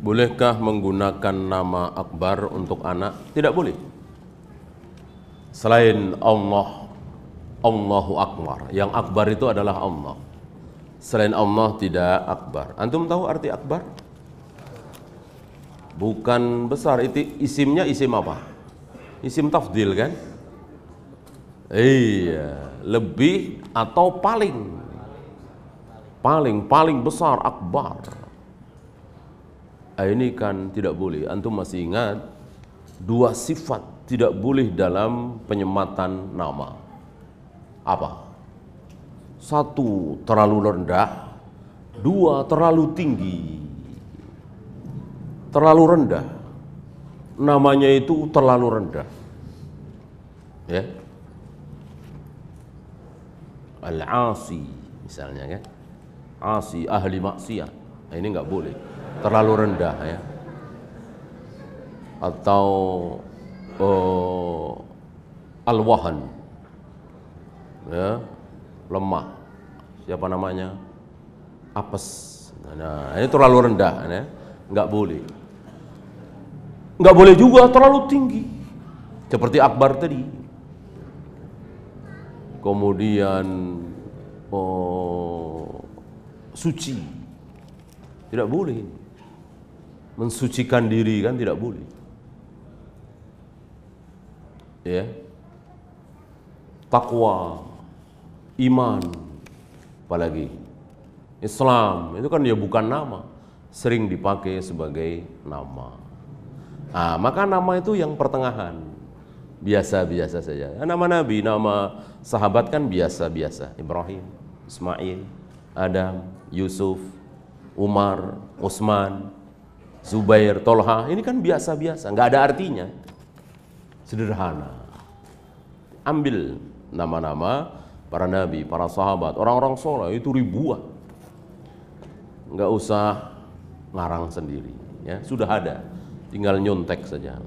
Bolehkah menggunakan nama Akbar untuk anak? Tidak boleh. Selain Allah, Allahu Akbar. Yang Akbar itu adalah Allah. Selain Allah tidak Akbar. Antum tahu arti Akbar? Bukan besar, itu isimnya isim apa? Isim tafdil kan? Iya, lebih atau paling. Paling, paling besar Akbar. Ah, ini kan tidak boleh. Antum masih ingat dua sifat tidak boleh dalam penyematan nama. Apa? Satu, terlalu rendah. Dua, terlalu tinggi. Terlalu rendah. Namanya itu terlalu rendah. Ya. Al-asi misalnya kan. Asi ahli maksiat. Nah, ini nggak boleh. Terlalu rendah ya. Atau uh, al-wahan. Ya, lemah. Siapa namanya? Apes. Nah, ini terlalu rendah ya. Nggak boleh. Nggak boleh juga terlalu tinggi. Seperti Akbar tadi. Kemudian oh, suci. Tidak boleh. Mensucikan diri kan tidak boleh. Ya. Takwa, iman, apalagi Islam itu kan dia bukan nama, sering dipakai sebagai nama. Ah, maka nama itu yang pertengahan, biasa-biasa saja. Nama Nabi, nama sahabat kan biasa-biasa. Ibrahim, Ismail, Adam, Yusuf, Umar, Utsman, Zubair, Tolha, ini kan biasa-biasa, nggak ada artinya. Sederhana. Ambil nama-nama para nabi, para sahabat, orang-orang soleh itu ribuan. Nggak usah ngarang sendiri, ya sudah ada, tinggal nyontek saja.